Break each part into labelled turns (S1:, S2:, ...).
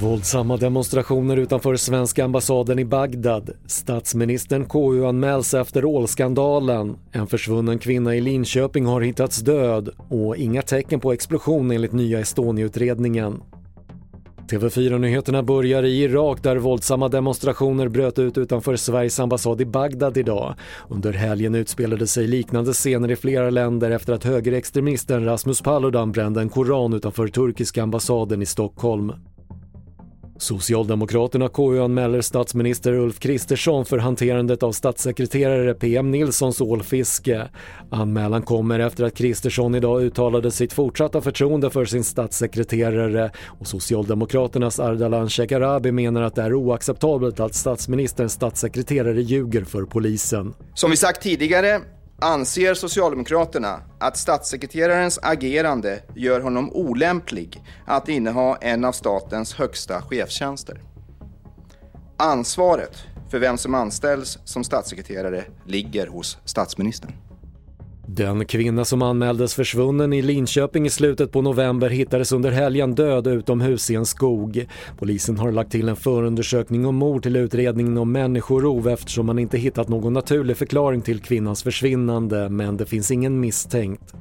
S1: Våldsamma demonstrationer utanför svenska ambassaden i Bagdad. Statsministern KU-anmäls efter ålskandalen. En försvunnen kvinna i Linköping har hittats död och inga tecken på explosion enligt nya Estonia-utredningen. TV4-nyheterna börjar i Irak där våldsamma demonstrationer bröt ut utanför Sveriges ambassad i Bagdad idag. Under helgen utspelade sig liknande scener i flera länder efter att högerextremisten Rasmus Paludan brände en koran utanför turkiska ambassaden i Stockholm. Socialdemokraterna KU-anmäler statsminister Ulf Kristersson för hanterandet av statssekreterare PM Nilssons ålfiske. Anmälan kommer efter att Kristersson idag uttalade sitt fortsatta förtroende för sin statssekreterare och Socialdemokraternas Ardalan Shekarabi menar att det är oacceptabelt att statsministerns statssekreterare ljuger för polisen.
S2: Som vi sagt tidigare anser Socialdemokraterna att statssekreterarens agerande gör honom olämplig att inneha en av statens högsta chefstjänster. Ansvaret för vem som anställs som statssekreterare ligger hos statsministern.
S1: Den kvinna som anmäldes försvunnen i Linköping i slutet på november hittades under helgen död utomhus i en skog. Polisen har lagt till en förundersökning om mord till utredningen om människorov eftersom man inte hittat någon naturlig förklaring till kvinnans försvinnande men det finns ingen misstänkt.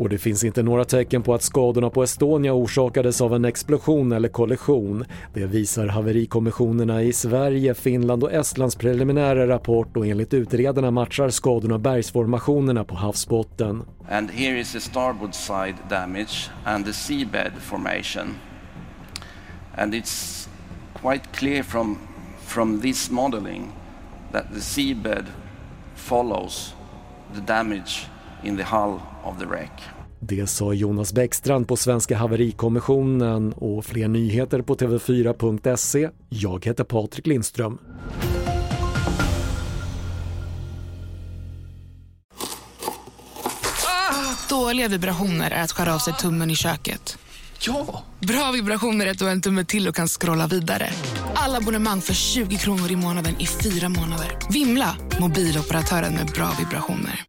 S1: Och det finns inte några tecken på att skadorna på Estonia orsakades av en explosion eller kollision. Det visar haverikommissionerna i Sverige, Finland och Estlands preliminära rapport och enligt utredarna matchar skadorna bergsformationerna på havsbotten.
S3: And here is the starboard side damage and the seabed formation. And it's quite clear from, from this modeling that the seabed follows the damage in the hull of the wreck.
S1: Det sa Jonas Bäckstrand på Svenska haverikommissionen och fler nyheter på tv4.se. Jag heter Patrik Lindström.
S4: Dåliga vibrationer är att skära av sig tummen i köket.
S5: Ja!
S4: Bra vibrationer är att du har en tumme till och kan scrolla vidare. Alla abonnemang för 20 kronor i månaden i fyra månader. Vimla! Mobiloperatören med bra vibrationer.